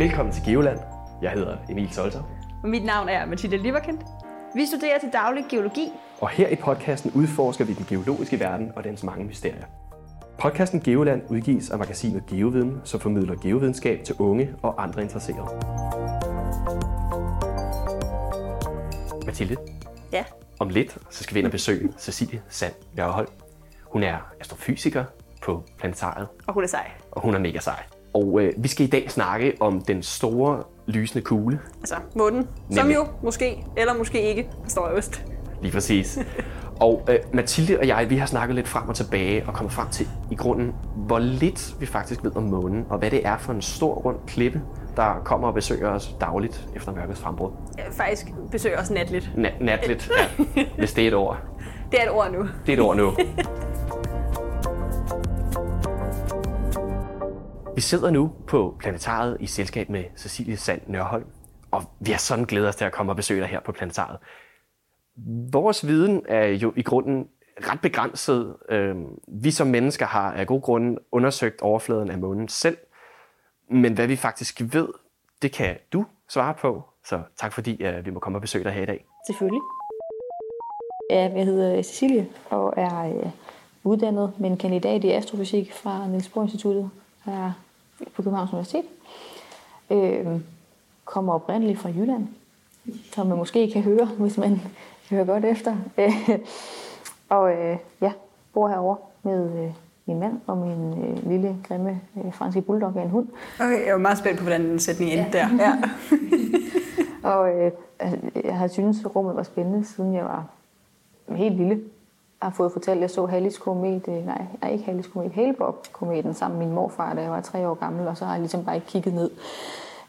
Velkommen til Geoland. Jeg hedder Emil Solter. Og mit navn er Mathilde Liverkendt. Vi studerer til daglig geologi. Og her i podcasten udforsker vi den geologiske verden og dens mange mysterier. Podcasten Geoland udgives af magasinet Geoviden, som formidler geovidenskab til unge og andre interesserede. Mathilde, Ja. om lidt så skal vi ind og besøge Cecilie Sand Nørhold. Hun er astrofysiker på planetariet, Og hun er sej. og hun er mega sej. Og øh, vi skal i dag snakke om den store lysende kugle, Altså månen. Som jo måske, eller måske ikke, står øst. Lige præcis. Og øh, Mathilde og jeg, vi har snakket lidt frem og tilbage og kommet frem til i grunden, hvor lidt vi faktisk ved om månen, og hvad det er for en stor rund klippe, der kommer og besøger os dagligt efter mørkets frembrud. Jeg faktisk besøger også natligt. Na- natligt, ja, hvis det er et ord. Det er et ord nu. Det er et ord nu. Vi sidder nu på planetariet i selskab med Cecilie Sand Nørholm, og vi har sådan glædet os til at komme og besøge dig her på planetariet. Vores viden er jo i grunden ret begrænset. Øhm, vi som mennesker har af god grund undersøgt overfladen af månen selv, men hvad vi faktisk ved, det kan du svare på. Så tak fordi øh, vi må komme og besøge dig her i dag. Selvfølgelig. Ja, jeg hedder øh, Cecilie og er øh, uddannet med en kandidat i astrofysik fra Niels Bohr Instituttet her på Københavns Universitet. Øh, kommer oprindeligt fra Jylland, som man måske kan høre, hvis man hører godt efter. og øh, ja, bor herovre med øh, min mand og min øh, lille, grimme øh, franske bulldog af en hund. Okay, jeg var meget spændt på, hvordan den sætning endte der. Ja. Og øh, altså, jeg har syntes, at rummet var spændende, siden jeg var helt lille. Har fået fortalt, at jeg så Hallis komet, øh, nej, nej ikke Hallis komet, Hale-Bopp-kometen sammen med min morfar, da jeg var tre år gammel, og så har jeg ligesom bare ikke kigget ned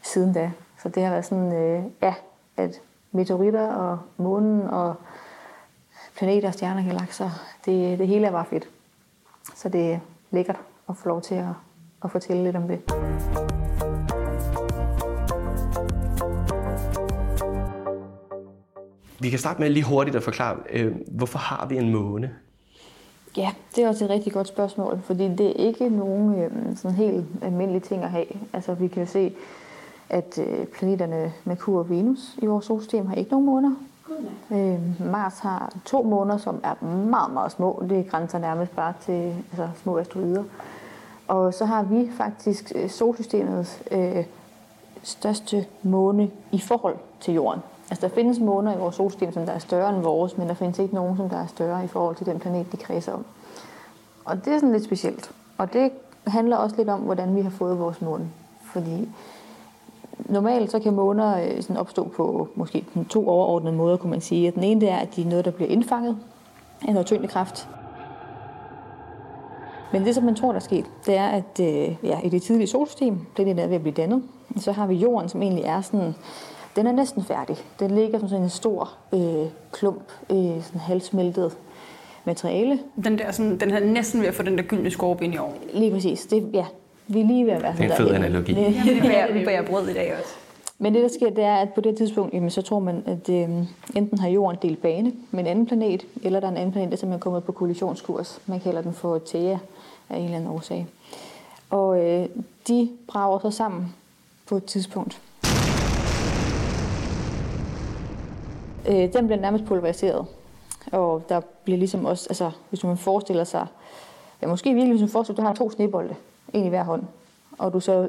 siden da. Så det har været sådan, øh, ja, at meteoritter og månen og planeter, stjerner, galakser, det, det hele er bare fedt. Så det er lækkert at få lov til at, at fortælle lidt om det. Vi kan starte med lige hurtigt at forklare, øh, hvorfor har vi en måne? Ja, det er også et rigtig godt spørgsmål, fordi det er ikke nogen øh, sådan helt almindelige ting at have. Altså vi kan se, at øh, planeterne Merkur og Venus i vores solsystem har ikke nogen måner. Øh, Mars har to måner, som er meget, meget små. Det grænser nærmest bare til altså, små asteroider. Og så har vi faktisk øh, solsystemets øh, største måne i forhold til Jorden. Altså der findes måner i vores solsystem, som der er større end vores, men der findes ikke nogen, som der er større i forhold til den planet, de kredser om. Og det er sådan lidt specielt. Og det handler også lidt om, hvordan vi har fået vores måne. Fordi normalt så kan måner øh, sådan opstå på måske to overordnede måder, kunne man sige. Den ene det er, at de er noget, der bliver indfanget af noget tyngdekraft. Men det, som man tror, der er sket, det er, at øh, ja, i det tidlige solsystem, det er ved at blive dannet, så har vi jorden, som egentlig er sådan, den er næsten færdig. Den ligger som sådan en stor øh, klump, øh, sådan halvsmeltet materiale. Den, der, sådan, den er næsten ved at få den der gyldne skorpe ind i år. Lige præcis. Det, ja, vi er lige ved at være Det er en sådan fed der. analogi. Det- Det bærer, vi bærer brød i dag også. Men det, der sker, det er, at på det tidspunkt, jamen, så tror man, at øh, enten har jorden delt bane med en anden planet, eller der er en anden planet, der simpelthen er kommet på kollisionskurs. Man kalder den for Thea af en eller anden årsag. Og øh, de brager så sammen på et tidspunkt. Øh, den bliver nærmest pulveriseret. Og der bliver ligesom også, altså hvis man forestiller sig, ja måske virkelig, hvis man forestiller sig, at du har to snebolde, en i hver hånd, og du så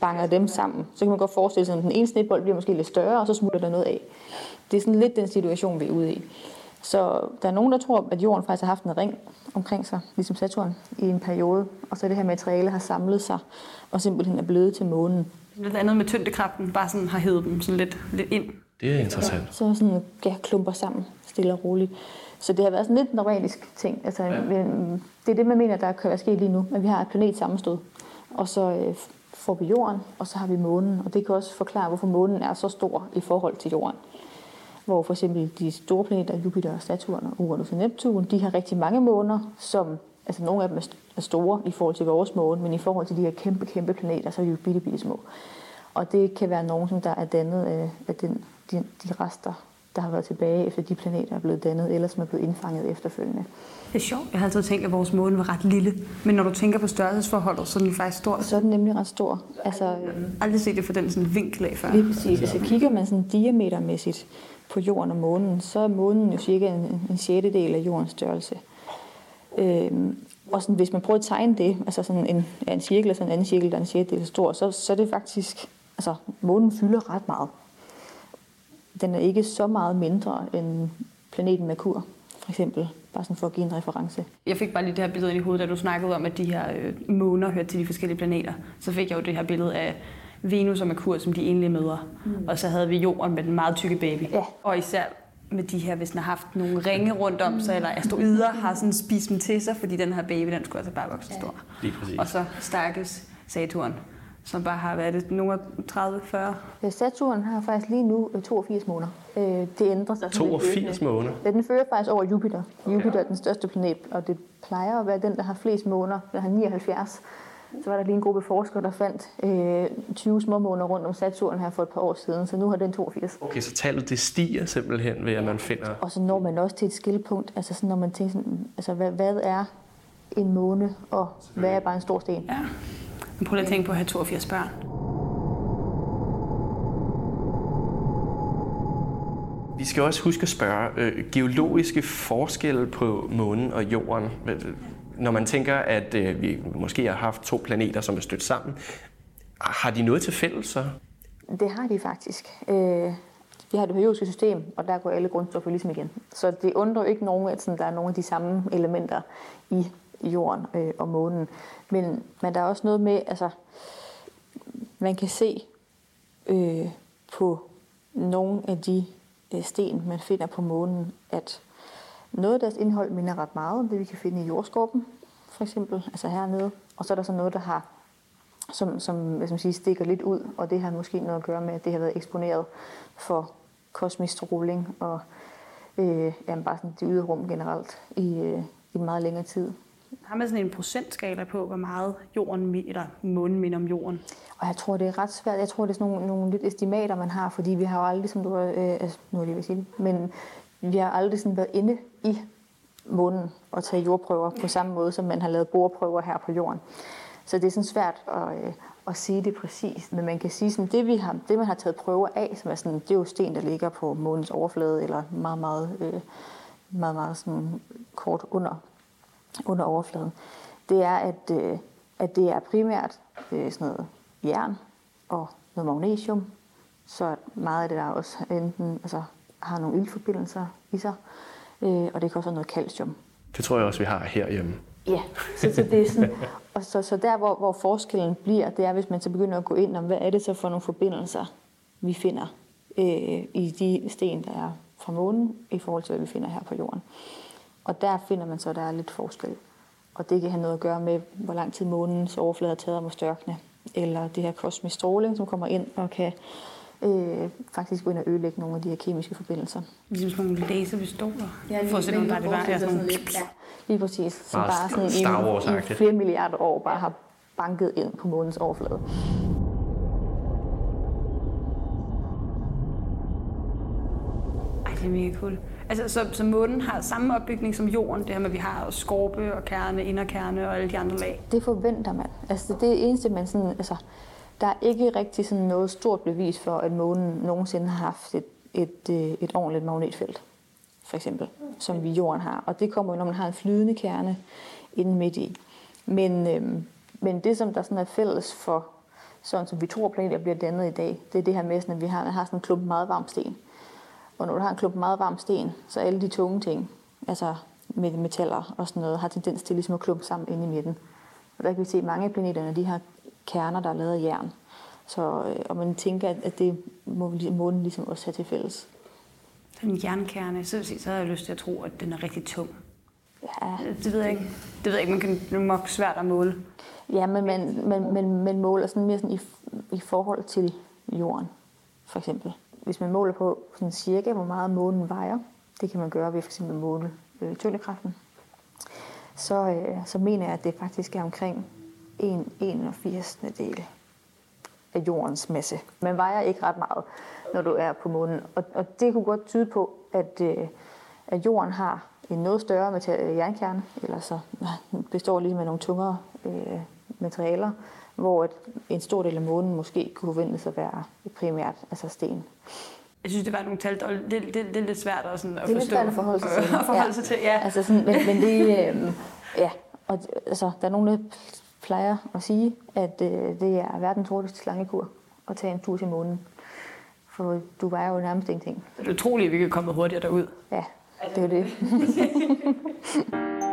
banger dem sammen, så kan man godt forestille sig, at den ene snebold bliver måske lidt større, og så smutter der noget af. Det er sådan lidt den situation, vi er ude i. Så der er nogen, der tror, at jorden faktisk har haft en ring omkring sig, ligesom Saturn, i en periode, og så det her materiale har samlet sig, og simpelthen er blevet til månen. Noget andet med tyngdekraften, bare sådan har hævet dem sådan lidt, lidt ind. Det er interessant. så sådan ja, klumper sammen, stille og roligt. Så det har været sådan lidt en dramatisk ting. Altså, ja. Det er det, man mener, der kan være sket lige nu, at vi har et planet sammenstød. Og så øh, får vi jorden, og så har vi månen. Og det kan også forklare, hvorfor månen er så stor i forhold til jorden. Hvor for eksempel de store planeter, Jupiter, Saturn og Uranus og Neptun, de har rigtig mange måner, som altså nogle af dem er store i forhold til vores måne, men i forhold til de her kæmpe, kæmpe planeter, så er de jo bitte, bitte små. Og det kan være nogen, som der er dannet af, af den, de, de rester, der har været tilbage efter de planeter er blevet dannet, eller som er blevet indfanget efterfølgende. Det er sjovt. Jeg har altid tænkt, at vores måne var ret lille. Men når du tænker på størrelsesforholdet, så er den faktisk stor. Så er den nemlig ret stor. Altså, Jeg har aldrig set det fra den sådan vinkel af før. Lige præcis. Jeg kigger man sådan diametermæssigt på jorden og månen, så er månen jo cirka en, en sjettedel af jordens størrelse. Øhm, og sådan, hvis man prøver at tegne det, altså sådan en, ja, en cirkel og sådan en anden cirkel, der er en sjettedel stor, så, så er det faktisk, altså månen fylder ret meget. Den er ikke så meget mindre end planeten Merkur, for eksempel. Bare sådan for at give en reference. Jeg fik bare lige det her billede ind i hovedet, da du snakkede om, at de her øh, måner hørte til de forskellige planeter. Så fik jeg jo det her billede af Venus og Merkur som de enlige mødre. Mm. Og så havde vi jorden med den meget tykke baby. Ja. Og især med de her, hvis den har haft nogle ringe rundt om sig, eller asteroider, har sådan spist dem til sig, fordi den her baby, den skulle altså bare vokse stor. Lige præcis. Og så stakkes Saturn, som bare har været nogle af 30-40. Øh, Saturn har faktisk lige nu øh, 82 måneder. Øh, Det ændrer sig. sådan lidt 82 løbende. måneder. Ja, den fører faktisk over Jupiter. Jupiter er den største planet, og det plejer at være den, der har flest måneder. Den har 79. Så var der lige en gruppe forskere, der fandt øh, 20 små måneder rundt om Saturn her for et par år siden, så nu har den 82. Okay, så tallet det stiger simpelthen ved, at man finder... Og så når man også til et skillepunkt, altså sådan, når man tænker sådan, altså hvad, hvad er en måne, og hvad er bare en stor sten? Ja. Men prøv lige at tænke på at have 82 børn. Vi skal også huske at spørge øh, geologiske forskelle på månen og jorden. Når man tænker, at øh, vi måske har haft to planeter, som er stødt sammen, har de noget til fælles så? Det har de faktisk. Øh, vi har det periodiske system, og der går alle grundstoffer ligesom igen. Så det undrer ikke nogen, at sådan, der er nogle af de samme elementer i jorden øh, og månen. Men, men der er også noget med, altså, man kan se øh, på nogle af de øh, sten, man finder på månen, at noget af deres indhold minder ret meget om det, vi kan finde i jordskorpen, for eksempel, altså hernede. Og så er der så noget, der har som, som hvad skal man sige, stikker lidt ud, og det har måske noget at gøre med, at det har været eksponeret for kosmisk stråling og øh, jamen bare sådan det ydre rum generelt i, øh, i meget længere tid. Har man sådan en procentskala på, hvor meget jorden, eller månen minder om jorden? Og jeg tror, det er ret svært. Jeg tror, det er sådan nogle, nogle lidt estimater, man har, fordi vi har jo aldrig, som du har, øh, altså, nu er jeg lige sige det, men vi har aldrig sådan været inde i månen og tage jordprøver på samme måde, som man har lavet borprøver her på jorden. Så det er sådan svært at, øh, at sige det præcist, men man kan sige, at det, vi har, det man har taget prøver af, som er sådan, det er jo sten, der ligger på månens overflade, eller meget, meget, øh, meget, meget sådan kort under, under overfladen, det er, at, øh, at det er primært øh, sådan noget jern og noget magnesium, så meget af det der også enten altså, har nogle iltforbindelser i sig, øh, og det kan også være noget calcium. Det tror jeg også, vi har herhjemme. Ja, så, så det er sådan, og så, så der, hvor, hvor forskellen bliver, det er, hvis man så begynder at gå ind om, hvad er det så for nogle forbindelser, vi finder øh, i de sten, der er fra månen, i forhold til, hvad vi finder her på jorden. Og der finder man så, at der er lidt forskel. Og det kan have noget at gøre med, hvor lang tid månens overflade har taget om at størkne, eller det her kosmisk stråling, som kommer ind og kan øh, faktisk gå ind og ødelægge nogle af de her kemiske forbindelser. Ligesom sådan nogle laserpistoler. For at se, om der er det bare er sådan nogle... Ja, lige præcis. Som Meget bare sådan i, i flere milliarder år bare har banket ind på månens overflade. Det er mega cool. Altså, så, så månen har samme opbygning som jorden, det her med, at vi har skorpe og kerne, inderkerne og alle de andre lag. Det forventer man. Altså det er det eneste, man sådan, altså, der er ikke rigtig sådan noget stort bevis for, at månen nogensinde har haft et, et, øh, et ordentligt magnetfelt, for eksempel, som vi jorden har. Og det kommer jo, når man har en flydende kerne inde midt i. Men, øhm, men det, som der sådan er fælles for, sådan som vi tror planeter bliver dannet i dag, det er det her med, sådan, at vi har, har sådan en klump meget varm sten. Og når du har en klump meget varm sten, så alle de tunge ting, altså med metaller og sådan noget, har tendens til ligesom at klumpe sammen inde i midten. Og der kan vi se, at mange af planeterne, de har kerner, der er lavet af jern. Så, øh, og man tænker, at, det må vi- månen ligesom også have til fælles. Den jernkerne, så, sige, så har jeg lyst til at tro, at den er rigtig tung. Ja, Det ved jeg ikke. Det ved jeg ikke, man kan det er nok svært at måle. ja men man, man, man, man måler sådan mere sådan i, i forhold til jorden, for eksempel. Hvis man måler på sådan cirka, hvor meget månen vejer, det kan man gøre ved for eksempel at måle øh, tyngdekraften, så, øh, så mener jeg, at det faktisk er omkring 1 81. del af jordens masse. Man vejer ikke ret meget, når du er på månen. Og, og det kunne godt tyde på, at, øh, at jorden har en noget større metal- øh, jernkerne, eller så består lige med nogle tungere øh, materialer, hvor et, en stor del af månen måske kunne forventes at være primært altså sten. Jeg synes, det var nogle tal, det, det, det er lidt svært at, sådan, at Det er lidt forstå. svært at forholde sig til. at forholde sig til, ja. Altså sådan, men, men det, øh, ja, og, altså, der er nogen, der plejer at sige, at øh, det er verdens hurtigste slangekur at tage en tur til månen. For du vejer jo nærmest ingenting. Det er utroligt, at vi kan komme hurtigere derud. Ja, det er jo det.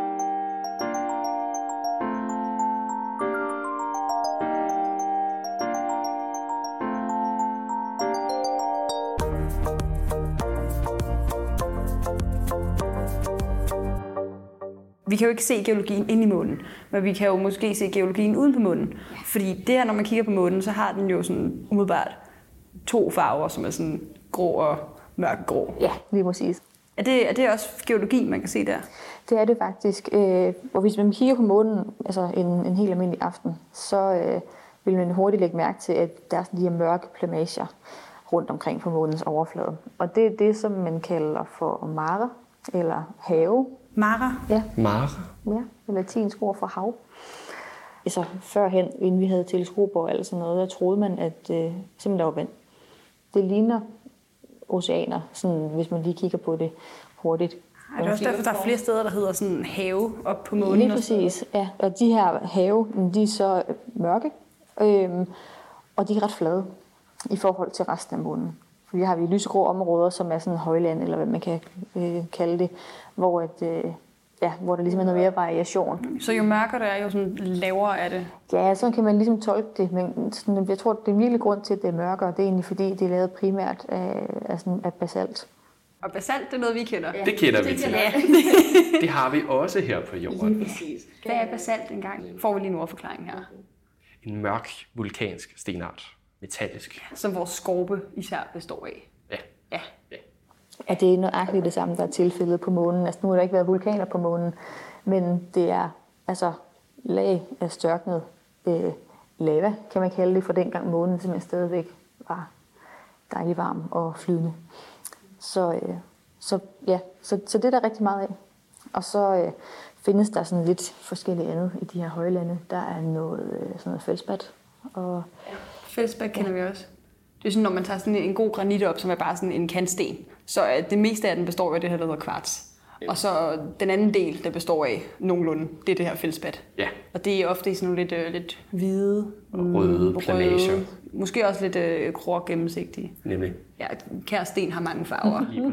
Vi kan jo ikke se geologien ind i månen, men vi kan jo måske se geologien uden på månen. Fordi det her, når man kigger på månen, så har den jo sådan umiddelbart to farver, som er sådan grå og mørkgrå. Ja, lige præcis. Er det, er det også geologi, man kan se der? Det er det faktisk. Øh, og hvis man kigger på månen altså en, en helt almindelig aften, så øh, vil man hurtigt lægge mærke til, at der er sådan de her mørke plamager rundt omkring på månens overflade. Og det er det, som man kalder for mare, eller have. Mara? Ja, Mare. ja det latinsk ord for hav. Altså førhen, inden vi havde teleskoper og alt sådan noget, der troede man, at øh, simpelthen der var vand. Det ligner oceaner, sådan, hvis man lige kigger på det hurtigt. Er det også derfor, der er flere steder, der hedder sådan have op på månen? Lige præcis, ja. Og de her have, de er så mørke, øhm, og de er ret flade i forhold til resten af månen. Vi har vi lysegrå områder, som er sådan højland, eller hvad man kan øh, kalde det, hvor, at, øh, ja, hvor der ligesom er noget mere variation. Så jo mørkere det er, jo sådan lavere er det. Ja, sådan kan man ligesom tolke det, men sådan, jeg tror, det er virkelig grund til, at det er mørkere. Det er egentlig fordi, det er lavet primært af, af, sådan, af basalt. Og basalt, det er noget, vi kender. Ja. Det kender vi til. Ja, Det har vi også her på jorden. præcis. Hvad er basalt engang? Får vi lige en ordforklaring her. En mørk vulkansk stenart. Metallisk. Som vores skorpe især består af. Ja. Ja. det er nøjagtigt det samme, der er tilfældet på månen. Altså, nu har der ikke været vulkaner på månen, men det er altså lag af størknet øh, lava, kan man kalde det, for dengang månen simpelthen stadigvæk var dejlig varm og flydende. Så, øh, så, ja, så, så det er der rigtig meget af. Og så øh, findes der sådan lidt forskellige andet i de her højlande. Der er noget, øh, sådan noget fældspat, og Fællesbæk kender vi også. Det er sådan, når man tager sådan en god granit op, som er bare sådan en kantsten, så det meste af den består af det her, der hedder kvarts. Og så den anden del, der består af nogenlunde, det er det her fællesbat. Ja. Og det er ofte i sådan nogle lidt, øh, lidt hvide, mm, Røde. Måske også lidt øh, grå og gennemsigtige. Nemlig. Ja, kær sten har mange farver. Lige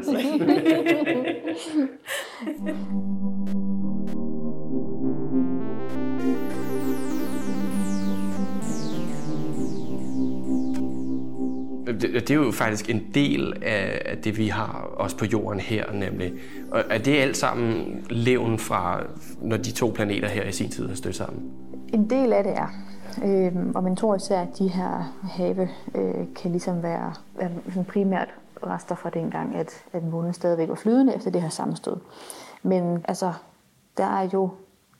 Det, det er jo faktisk en del af det, vi har også på jorden her, nemlig. Og er det alt sammen levn fra, når de to planeter her i sin tid har stødt sammen? En del af det er. Øhm, og man tror især, at de her have øh, kan ligesom være, være sådan primært rester fra dengang, at, at månen stadigvæk var flydende efter det her sammenstød. Men altså, der er jo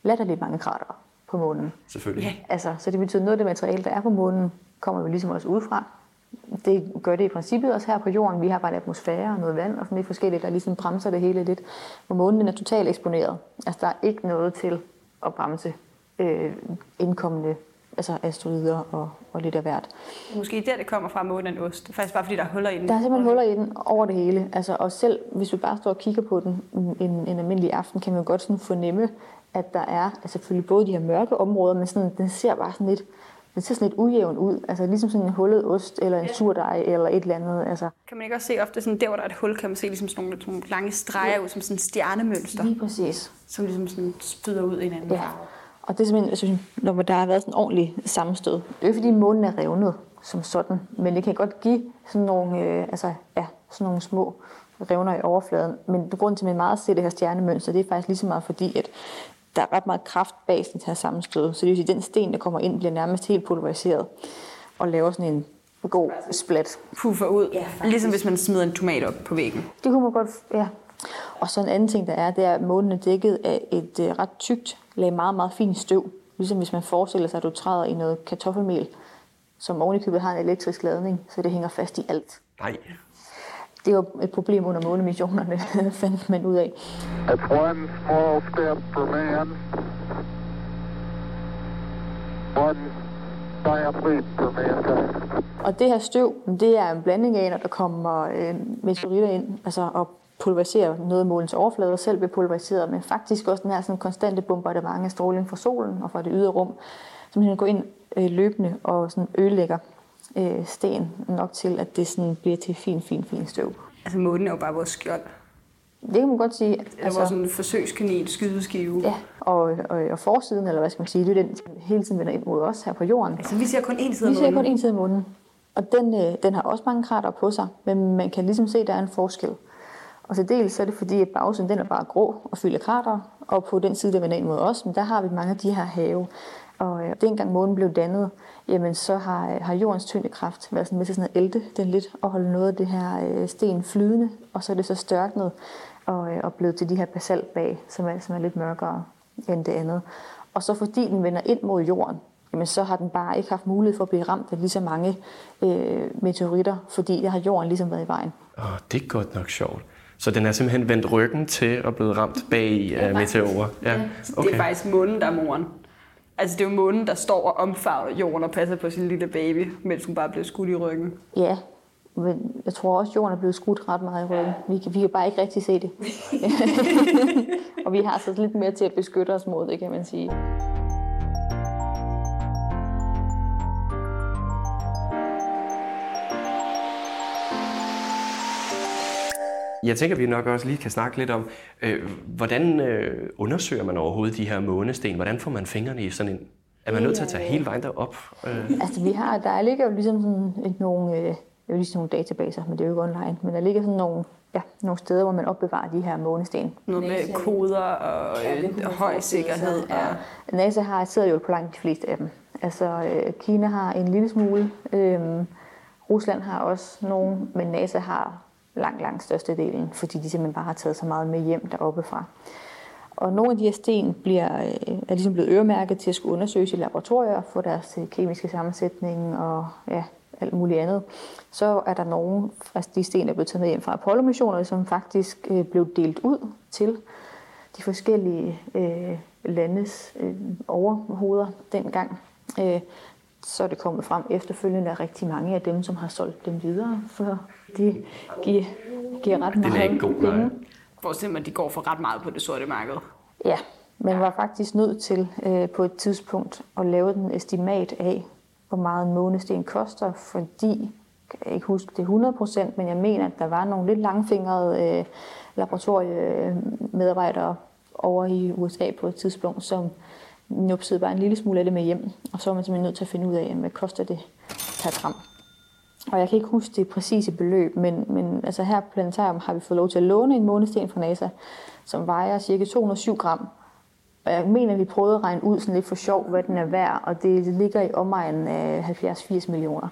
latterligt mange krater på månen. Selvfølgelig. Altså, så det betyder, at noget af det materiale, der er på månen, kommer jo ligesom også udefra. Det gør det i princippet også her på jorden. Vi har bare en atmosfære og noget vand og sådan lidt forskelligt, der ligesom bremser det hele lidt. Hvor månen er totalt eksponeret. Altså, der er ikke noget til at bremse øh, indkommende altså asteroider og, og lidt af hvert. Måske der, det kommer fra, månen en ost. Det er faktisk bare, fordi der er huller i den. Der er simpelthen huller i den over det hele. Altså, og selv hvis vi bare står og kigger på den en, en almindelig aften, kan man godt sådan fornemme, at der er altså selvfølgelig både de her mørke områder, men sådan, den ser bare sådan lidt, den ser sådan lidt ujævn ud. Altså ligesom sådan en hullet ost, eller en surdej, eller et eller andet. Altså, Kan man ikke også se ofte, sådan der, hvor der er et hul, kan man se ligesom sådan nogle, nogle lange streger ud, som sådan stjernemønster, lige præcis. som ligesom sådan spyder ud i hinanden. Ja. Og det er simpelthen, jeg synes, når der har været sådan en ordentlig sammenstød. Det er jo ikke, fordi månen er revnet som sådan, men det kan godt give sådan nogle, øh, altså, ja, sådan nogle små revner i overfladen. Men grunden til, at man meget ser det her stjernemønster, det er faktisk lige så meget fordi, at der er ret meget kraft bag sådan her sammenstød. Så det vil sige, at den sten, der kommer ind, bliver nærmest helt pulveriseret og laver sådan en god splat. Puffer ud. Ja, ligesom hvis man smider en tomat op på væggen. Det kunne man godt, ja. Og så en anden ting, der er, det er, at månen er dækket af et øh, ret tykt lag meget, meget fint støv. Ligesom hvis man forestiller sig, at du træder i noget kartoffelmel, som ovenikøbet har en elektrisk ladning, så det hænger fast i alt. Nej. Det var et problem under månemissionerne, fandt man ud af. It's one small step for man, one giant leap for mankind. Og det her støv, det er en blanding af, når der kommer øh, meteoritter ind, altså og pulveriserer noget af målens overflade, og selv bliver pulveriseret, men faktisk også den her sådan konstante bombardement af stråling fra solen og fra det ydre rum, som går ind øh, løbende og sådan ødelægger øh, sten nok til, at det sådan bliver til fin, fin, fin støv. Altså månen er jo bare vores skjold. Det kan man godt sige. Det er altså, vores sådan forsøgskanin, skydeskive. Ja, og, og, og forsiden, eller hvad skal man sige, det er den, hele tiden vender ind mod os her på jorden. Altså vi ser kun én side af Vi ser månen. kun en side af månen. Og den, øh, den har også mange krater på sig, men man kan ligesom se, at der er en forskel. Og til dels så er det fordi, at bagsiden den er bare grå og fyldt af krater, og på den side, der vender ind mod os, men der har vi mange af de her have. Og øh, dengang månen blev dannet, jamen så har, har jordens tyngdekraft været sådan med til sådan at ælte den lidt og holde noget af det her øh, sten flydende, og så er det så størknet og, øh, og blevet til de her basaltlag, som er, som er lidt mørkere end det andet. Og så fordi den vender ind mod jorden, jamen så har den bare ikke haft mulighed for at blive ramt af lige så mange øh, meteoritter, fordi der har jorden ligesom været i vejen. Åh, det er godt nok sjovt. Så den er simpelthen vendt ryggen til at blive ramt bag af meteorer. Ja, Det er faktisk månen, der er moren. Altså det er jo månen, der står og omfavner jorden og passer på sin lille baby, mens hun bare bliver skudt i ryggen. Ja, men jeg tror også, at jorden er blevet skudt ret meget i ryggen. Vi kan, vi kan bare ikke rigtig se det. og vi har så lidt mere til at beskytte os mod det, kan man sige. Jeg tænker, vi nok også lige kan snakke lidt om, øh, hvordan øh, undersøger man overhovedet de her månesten? Hvordan får man fingrene i sådan en... Er man nødt til at tage hele vejen derop? Øh, Altså, vi har, der ligger jo ligesom sådan nogle, øh, jeg vil lige sige nogle databaser, men det er jo ikke online, men der ligger sådan nogle, ja, nogle steder, hvor man opbevarer de her månesten. Noget med koder og øh, høj sikkerhed. Og, NASA har, sidder jo på langt de fleste af dem. Altså, øh, Kina har en lille smule, øh, Rusland har også nogle, men NASA har langt, langt størstedelen, fordi de simpelthen bare har taget så meget med hjem deroppe fra. Og nogle af de her sten bliver, øh, er ligesom blevet øremærket til at skulle undersøges i laboratorier for deres øh, kemiske sammensætning og ja, alt muligt andet. Så er der nogle af de sten, der er blevet taget med hjem fra Apollo-missioner, som faktisk øh, blev delt ud til de forskellige øh, landes øh, overhoveder dengang. Øh, så er det kommet frem efterfølgende, at rigtig mange af dem, som har solgt dem videre, for de giver, giver ret Den er meget ikke god, penge. Mig, at de går for ret meget på det sorte marked. Ja, man var faktisk nødt til øh, på et tidspunkt at lave en estimat af, hvor meget en månesten koster, fordi, jeg kan ikke huske det 100%, men jeg mener, at der var nogle lidt langfingrede øh, laboratoriemedarbejdere over i USA på et tidspunkt, som nupsede bare en lille smule af det med hjem, og så var man simpelthen nødt til at finde ud af, hvad koster det per gram. Og jeg kan ikke huske det præcise beløb, men, men altså her på Planetarium har vi fået lov til at låne en månesten fra NASA, som vejer ca. 207 gram. Og jeg mener, at vi prøvede at regne ud sådan lidt for sjov, hvad den er værd, og det ligger i omegnen af 70-80 millioner.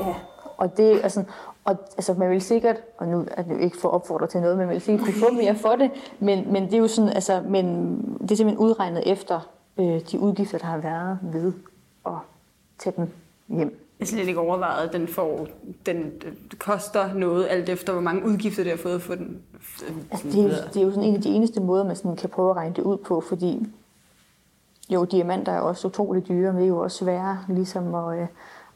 Ja. Og det er sådan, og altså man vil sikkert, og nu er det jo ikke for opfordre til noget, men man vil sikkert kunne få mere for det, men, men det er jo sådan, altså, men det er simpelthen udregnet efter øh, de udgifter, der har været ved at tage den hjem. Jeg har slet ikke overvejet, at den, får, den øh, koster noget, alt efter hvor mange udgifter det har fået for den. Altså, det, er, jo- det er jo sådan en af de eneste måder, man sådan kan prøve at regne det ud på, fordi jo, diamanter er også utroligt dyre, men det er jo også svære ligesom at, øh,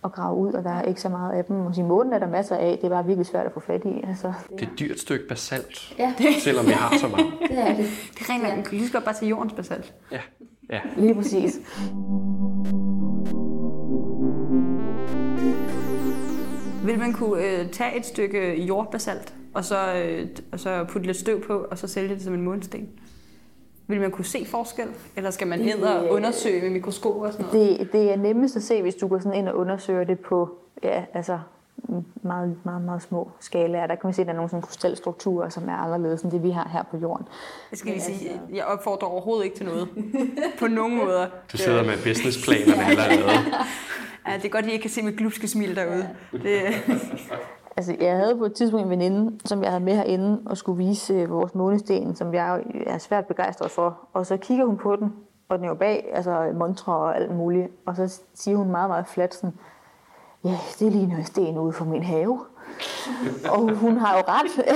at grave ud, og der er ikke så meget af dem. Kan sige, månen er der masser af, det er bare virkelig svært at få fat i. Altså, det er et dyrt stykke basalt, Ja. selvom vi har så meget. det er det. Det er rent nok, man kan lige så godt bare tage jordens basalt. Ja, ja. Lige præcis. Vil man kunne øh, tage et stykke jordbasalt, og så, øh, og så putte lidt støv på, og så sælge det som en månesten? Vil man kunne se forskel? Eller skal man ned og undersøge med mikroskop og sådan noget? Det, det er nemmest at se, hvis du går sådan ind og undersøger det på ja, altså, meget, meget, meget små skalaer. Der kan man se, at der er nogle sådan krystalstrukturer, som er anderledes end det, vi har her på jorden. Jeg skal lige sige, jeg opfordrer overhovedet ikke til noget. På nogen måder. Du sidder med businessplanerne allerede. Ja, det er godt, at I ikke kan se mit glupske smil derude. Det, Altså, jeg havde på et tidspunkt en veninde, som jeg havde med herinde og skulle vise øh, vores månesten, som jeg er svært begejstret for. Og så kigger hun på den, Og den er jo bag altså montre og alt muligt. Og så siger hun meget, meget flat sådan, ja, det ligner en sten ude for min have. Og hun har jo ret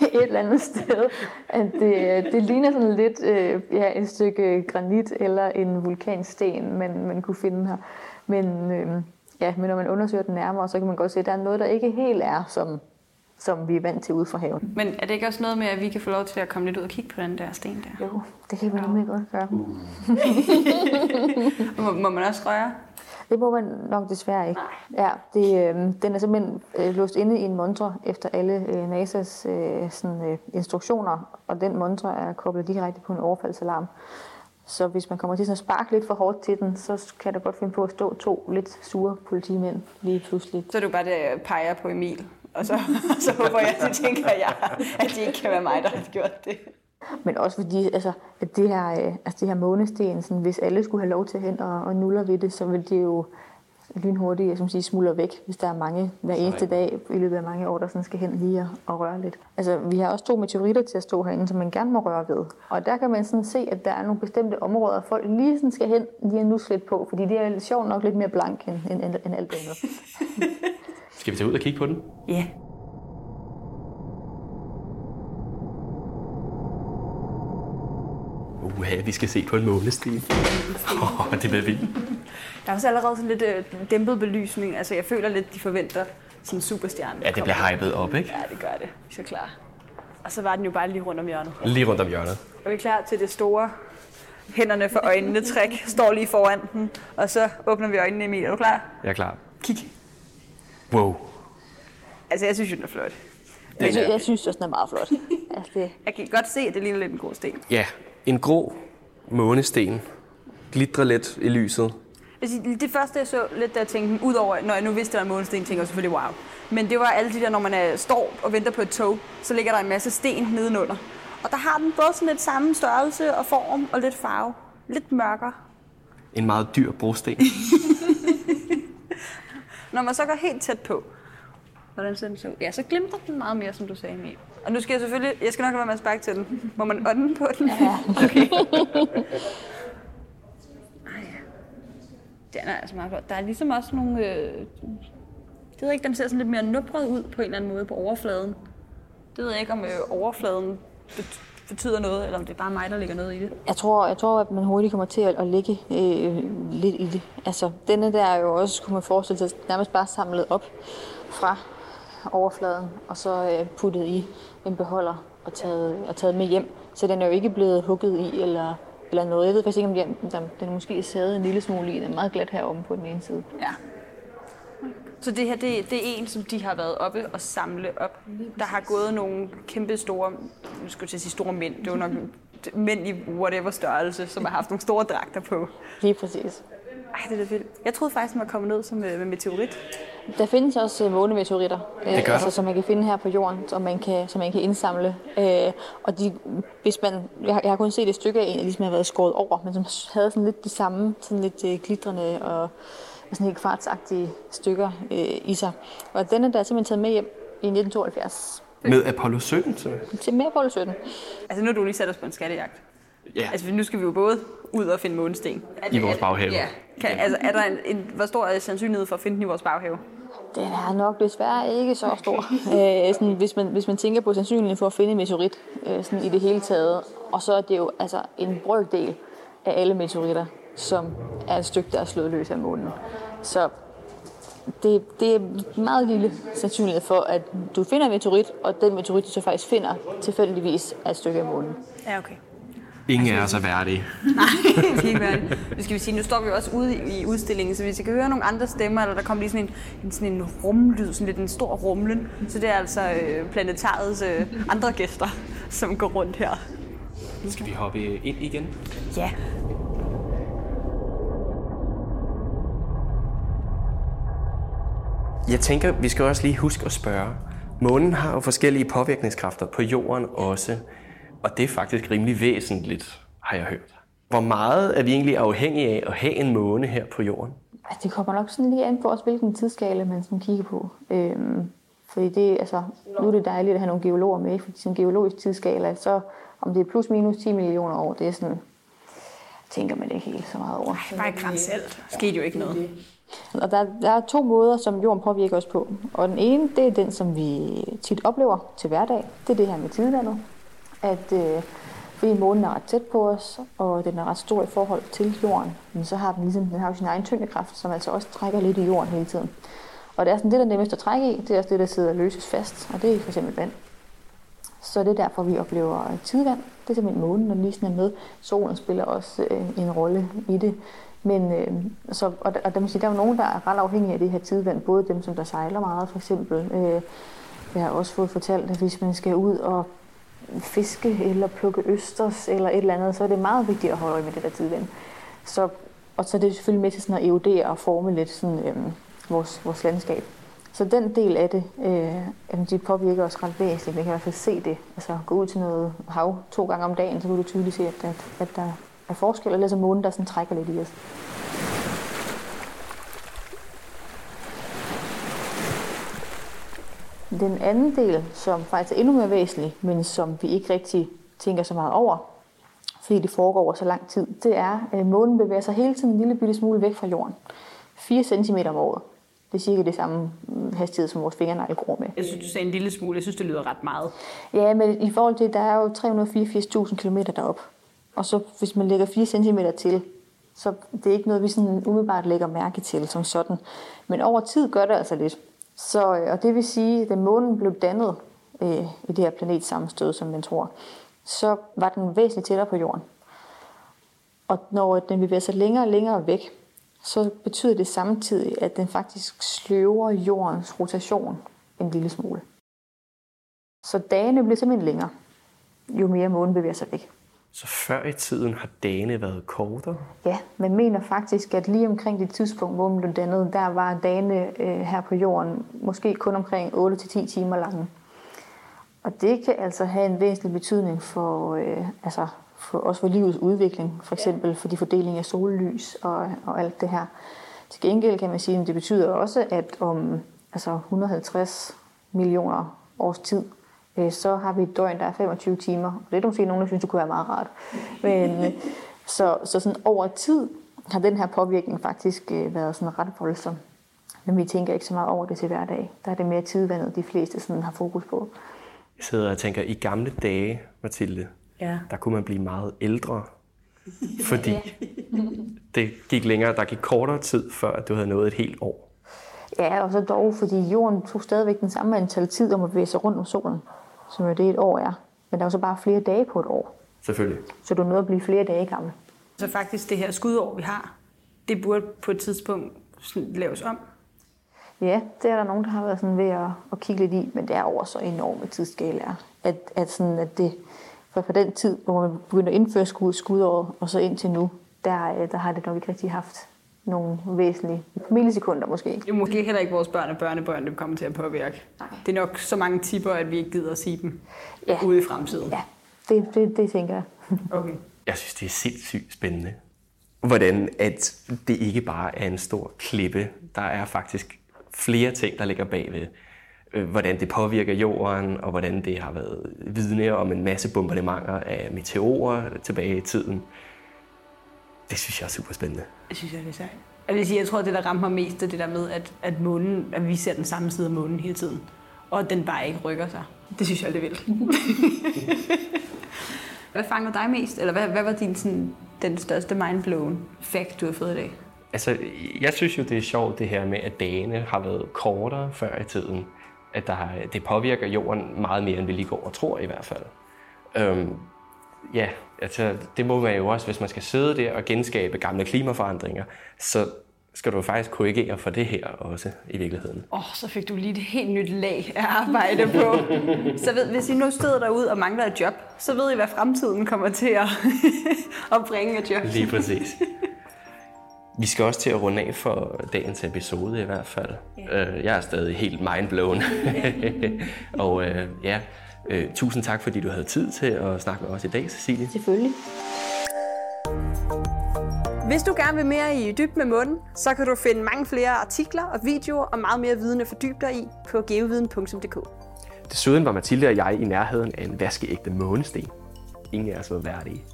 et eller andet sted, at det, det ligner sådan lidt øh, ja, et stykke granit eller en vulkansten, man, man kunne finde her. Men, øh, ja, men når man undersøger den nærmere, så kan man godt se, at der er noget, der ikke helt er, som, som vi er vant til ude fra haven. Men er det ikke også noget med, at vi kan få lov til at komme lidt ud og kigge på den der sten der? Jo, det kan vi nemlig godt gøre. Må, må man også røre? Det må man nok desværre ikke. Ja, det, øh, den er simpelthen øh, låst inde i en montre efter alle øh, NASA's øh, sådan, øh, instruktioner, og den montre er koblet direkte på en overfaldsalarm. Så hvis man kommer til at sparke lidt for hårdt til den, så kan der godt finde på at stå to lidt sure politimænd lige pludselig. Så er jo bare det, jeg peger på Emil. Og så, så håber jeg, at de tænker, jeg, at det ikke kan være mig, der har gjort det. Men også fordi, altså, at det her, øh, altså det her månesten, sådan, hvis alle skulle have lov til hen og, og nuller ved det, så vil det jo lynhurtigt som siger, smuldre væk, hvis der er mange hver eneste dag i løbet af mange år, der sådan skal hen lige og, og røre lidt. Altså, vi har også to meteoritter til at stå herinde, som man gerne må røre ved. Og der kan man sådan se, at der er nogle bestemte områder, folk lige sådan skal hen lige nu lidt på, fordi det er sjovt nok lidt mere blank end, end, end, end alt andet. Skal vi tage ud og kigge på den? Ja. Uha, vi skal se på en månesten. Oh, det bliver vildt. Der er også allerede sådan lidt øh, dæmpet belysning. Altså, jeg føler lidt, de forventer sådan en superstjerne. Ja, det bliver hypet op, ikke? Ja, det gør det. Vi er så klar. Og så var den jo bare lige rundt om hjørnet. Lige rundt om hjørnet. Er vi klar til det store hænderne for øjnene træk? Står lige foran den, og så åbner vi øjnene, Emil. Er du klar? Jeg er klar. Kig. Wow. Altså, jeg synes jo, den er flot. Jeg, sy- jeg synes også, den er meget flot. Altså, det, Jeg kan godt se, at det ligner lidt en god sten. Ja, en grå månesten. Glitrer lidt i lyset. Det første, jeg så lidt, da jeg tænkte, udover, når jeg nu vidste, at der var en månesten, tænkte jeg selvfølgelig, wow. Men det var alle de der, når man er, står og venter på et tog, så ligger der en masse sten nedenunder. Og der har den både sådan lidt samme størrelse og form og lidt farve. Lidt mørkere. En meget dyr brosten. Når man så går helt tæt på, hvordan ser den så ud? Ja, så glimter den meget mere, som du sagde, Emil. Og nu skal jeg selvfølgelig, jeg skal nok lade være med at sparke til den. Må man ånde på den? Ja. Okay. Ej. Den er altså meget flot. Der er ligesom også nogle... Øh, det ved jeg ikke, den ser sådan lidt mere nubret ud på en eller anden måde på overfladen. Det ved jeg ikke, om øh, overfladen bet- betyder noget, eller om det er bare mig, der ligger noget i det. Jeg tror, jeg tror, at man hurtigt kommer til at, at ligge øh, lidt i det. Altså, denne der er jo også, kunne man forestille sig, nærmest bare samlet op fra overfladen, og så øh, puttet i en beholder og taget, og taget med hjem. Så den er jo ikke blevet hugget i eller, eller noget. Jeg ved faktisk ikke, om den, den, den er måske sædet en lille smule i. Den er meget glat heromme på den ene side. Ja. Så det her, det, det er en, som de har været oppe og samle op. Der har gået nogle kæmpe store, nu skulle jeg sige store mænd, det var nok mænd i whatever størrelse, som har haft nogle store dragter på. Lige præcis. Ej, det er da vildt. Jeg troede faktisk, den var kommet ned som øh, med meteorit. Der findes også øh, månemeteoritter, øh, Det gør altså, der. som man kan finde her på jorden, som man kan, som man kan indsamle. Øh, og de, hvis man, jeg, har, jeg har kun set et stykke af en, af de, som har været skåret over, men som havde sådan lidt de samme, sådan lidt øh, glitrende og sådan helt kvartsagtige stykker øh, i sig. Og denne der er simpelthen taget med hjem i 1972 Med Apollo 17, simpelthen. til mere på 17. Altså, nu har du lige sat os på en skattejagt. Ja, Altså, nu skal vi jo både ud og finde månesten. Er I vores baghave. Ja. Kan, altså, er der en, en, hvor stor er sandsynlighed for at finde den i vores baghave? Den er nok desværre ikke så stor, øh, sådan, hvis, man, hvis man tænker på sandsynligheden for at finde en meteorit øh, sådan i det hele taget. Og så er det jo altså en brøkdel af alle meteoritter, som er et stykke, der er slået løs af månen. Så det, det er meget lille sandsynlighed for, at du finder en meteorit, og den meteorit, du så faktisk finder, tilfældigvis er et stykke af månen. Ja, okay. Ingen af os er værdige. Nej, det er ikke værdigt. Nu skal vi sige, nu står vi også ude i udstillingen, så hvis I kan høre nogle andre stemmer, eller der kommer lige sådan en, en, sådan en rumlyd, sådan lidt en stor rumlen, så det er altså øh, planetariets øh, andre gæster, som går rundt her. Skal vi hoppe ind igen? Ja. Jeg tænker, vi skal også lige huske at spørge. Månen har jo forskellige påvirkningskræfter på jorden også, og det er faktisk rimelig væsentligt, har jeg hørt. Hvor meget er vi egentlig afhængige af at have en måne her på jorden? Det kommer nok sådan lige an på også, hvilken tidsskala man sådan kigger på. Øhm, fordi det, altså, nu er det dejligt at have nogle geologer med, fordi sådan en geologisk tidsskala, så om det er plus minus 10 millioner år, det er sådan, tænker man ikke helt så meget over. Bare græns alt. Skete jo ikke noget. Og der, der er to måder, som jorden påvirker os på. Og den ene, det er den, som vi tit oplever til hverdag. Det er det her med tidevandet. At øh, fordi månen er ret tæt på os, og den er ret stor i forhold til jorden, men så har den ligesom, den har jo sin egen tyngdekraft, som altså også trækker lidt i jorden hele tiden. Og det er sådan det, der er nemmest at trække i, det er også det, der sidder og løses fast, og det er for eksempel vand. Så det er derfor, vi oplever øh, tidvand. Det er simpelthen månen, der lige sådan er med. Solen spiller også øh, en rolle i det. Men, øh, så, og, og der, man sige, der er jo nogen, der er ret afhængige af det her tidvand. Både dem, som der sejler meget, for eksempel. Øh, jeg har også fået fortalt, at hvis man skal ud og fiske eller plukke østers eller et eller andet, så er det meget vigtigt at holde øje med det der tidvind. Så, og så er det selvfølgelig med til sådan at erodere og forme lidt sådan, øhm, vores, vores landskab. Så den del af det, øh, de påvirker os ret væsentligt. Man kan i hvert fald se det. Altså gå ud til noget hav to gange om dagen, så kan du tydeligt se, at, at, at der er forskel, eller så månen, der sådan trækker lidt i os. Den anden del, som faktisk er endnu mere væsentlig, men som vi ikke rigtig tænker så meget over, fordi det foregår over så lang tid, det er, at månen bevæger sig hele tiden en lille bitte smule væk fra jorden. 4 cm om året. Det er cirka det samme hastighed, som vores fingernegle gror med. Jeg synes, du sagde en lille smule. Jeg synes, det lyder ret meget. Ja, men i forhold til, der er jo 384.000 km derop. Og så hvis man lægger 4 cm til, så det er ikke noget, vi sådan umiddelbart lægger mærke til som sådan. Men over tid gør det altså lidt. Så, øh, og det vil sige, at da månen blev dannet øh, i det her planetsammenstød, som man tror, så var den væsentligt tættere på jorden. Og når den bevæger sig længere og længere væk, så betyder det samtidig, at den faktisk sløver jordens rotation en lille smule. Så dagene bliver simpelthen længere, jo mere månen bevæger sig væk. Så før i tiden har dagene været kortere? Ja, man mener faktisk, at lige omkring det tidspunkt, hvor man blev dannet, der var dagene øh, her på jorden måske kun omkring 8-10 timer lange. Og det kan altså have en væsentlig betydning for, øh, altså for, også for livets udvikling, for eksempel for de fordeling af sollys og, og alt det her. Til gengæld kan man sige, at det betyder også, at om altså 150 millioner års tid, så har vi et døgn, der er 25 timer. Og det er måske nogen, der synes, det kunne være meget rart. Men, øh, så, så sådan over tid har den her påvirkning faktisk øh, været sådan ret voldsom. Men vi tænker ikke så meget over det til hverdag. Der er det mere tidvandet, de fleste sådan har fokus på. Jeg sidder og tænker, i gamle dage, Mathilde, Ja. der kunne man blive meget ældre. Fordi det gik længere, der gik kortere tid, før at du havde nået et helt år. Ja, og så dog, fordi jorden tog stadigvæk den samme antal tid om at bevæge sig rundt om solen, som jo det et år er. Men der er jo så bare flere dage på et år, Selvfølgelig. så du nåede at blive flere dage gammel. Så faktisk det her skudår, vi har, det burde på et tidspunkt laves om. Ja, det er der nogen, der har været sådan ved at, at kigge lidt i, men det er over så enorme tidsskalaer, at, at, sådan, at det, for på den tid, hvor man begynder at indføre skud, skudåret, og så indtil nu, der, øh, der har det nok ikke rigtig haft nogle væsentlige millisekunder måske. Er måske heller ikke vores børn og børnebørn, det kommer til at påvirke. Nej. Det er nok så mange tipper, at vi ikke gider at sige dem Ja. ude i fremtiden. Ja, det, det, det tænker jeg. Okay. Jeg synes, det er sindssygt spændende. Hvordan at det ikke bare er en stor klippe. Der er faktisk flere ting, der ligger bagved. Øh, Hvordan det påvirker jorden, og hvordan det har været vidne om en masse bombardementer af meteorer tilbage i tiden. Det synes jeg er super spændende. Jeg synes, jeg, det er sejt. Jeg vil sige, jeg tror, at det, der rammer mig mest, er det der med, at, at, månen, at vi ser den samme side af månen hele tiden. Og at den bare ikke rykker sig. Det synes jeg er det vildt. hvad fanger dig mest? Eller hvad, hvad var din, sådan, den største mindblown fact, du har fået i dag? Altså, jeg synes jo, det er sjovt det her med, at dagene har været kortere før i tiden. At der har, det påvirker jorden meget mere, end vi lige går og tror i hvert fald. Øhm, ja, altså, det må man jo også, hvis man skal sidde der og genskabe gamle klimaforandringer, så skal du faktisk korrigere for det her også i virkeligheden. Åh, oh, så fik du lige et helt nyt lag af arbejde på. så ved, hvis I nu stod derude og mangler et job, så ved I, hvad fremtiden kommer til at, at bringe af job. Lige præcis. Vi skal også til at runde af for dagens episode i hvert fald. Yeah. Jeg er stadig helt mindblown. og øh, ja, øh, tusind tak, fordi du havde tid til at snakke med os i dag, Cecilie. Selvfølgelig. Hvis du gerne vil mere i dyb med munden, så kan du finde mange flere artikler og videoer og meget mere viden at fordybe dig i på geoviden.dk. Desuden var Mathilde og jeg i nærheden af en vaskeægte månesten. Ingen af os var værdige.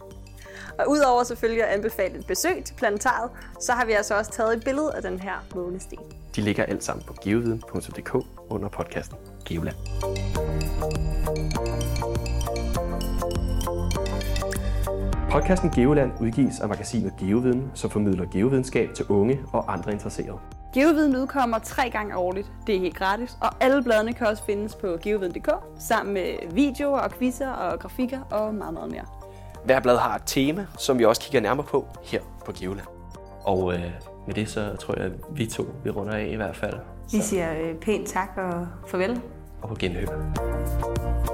Og udover selvfølgelig at anbefale et besøg til planetariet, så har vi altså også taget et billede af den her månesten. De ligger alt sammen på geoviden.dk under podcasten Geoland. Podcasten Geoland udgives af magasinet Geoviden, som formidler geovidenskab til unge og andre interesserede. Geoviden udkommer tre gange årligt. Det er helt gratis, og alle bladene kan også findes på geoviden.dk, sammen med videoer og quizzer og grafikker og meget, meget mere. Hver blad har et tema, som vi også kigger nærmere på her på Geoland. Og øh, med det så tror jeg, at vi to vi runder af i hvert fald. Vi siger øh, pænt tak og farvel. Og på genhør.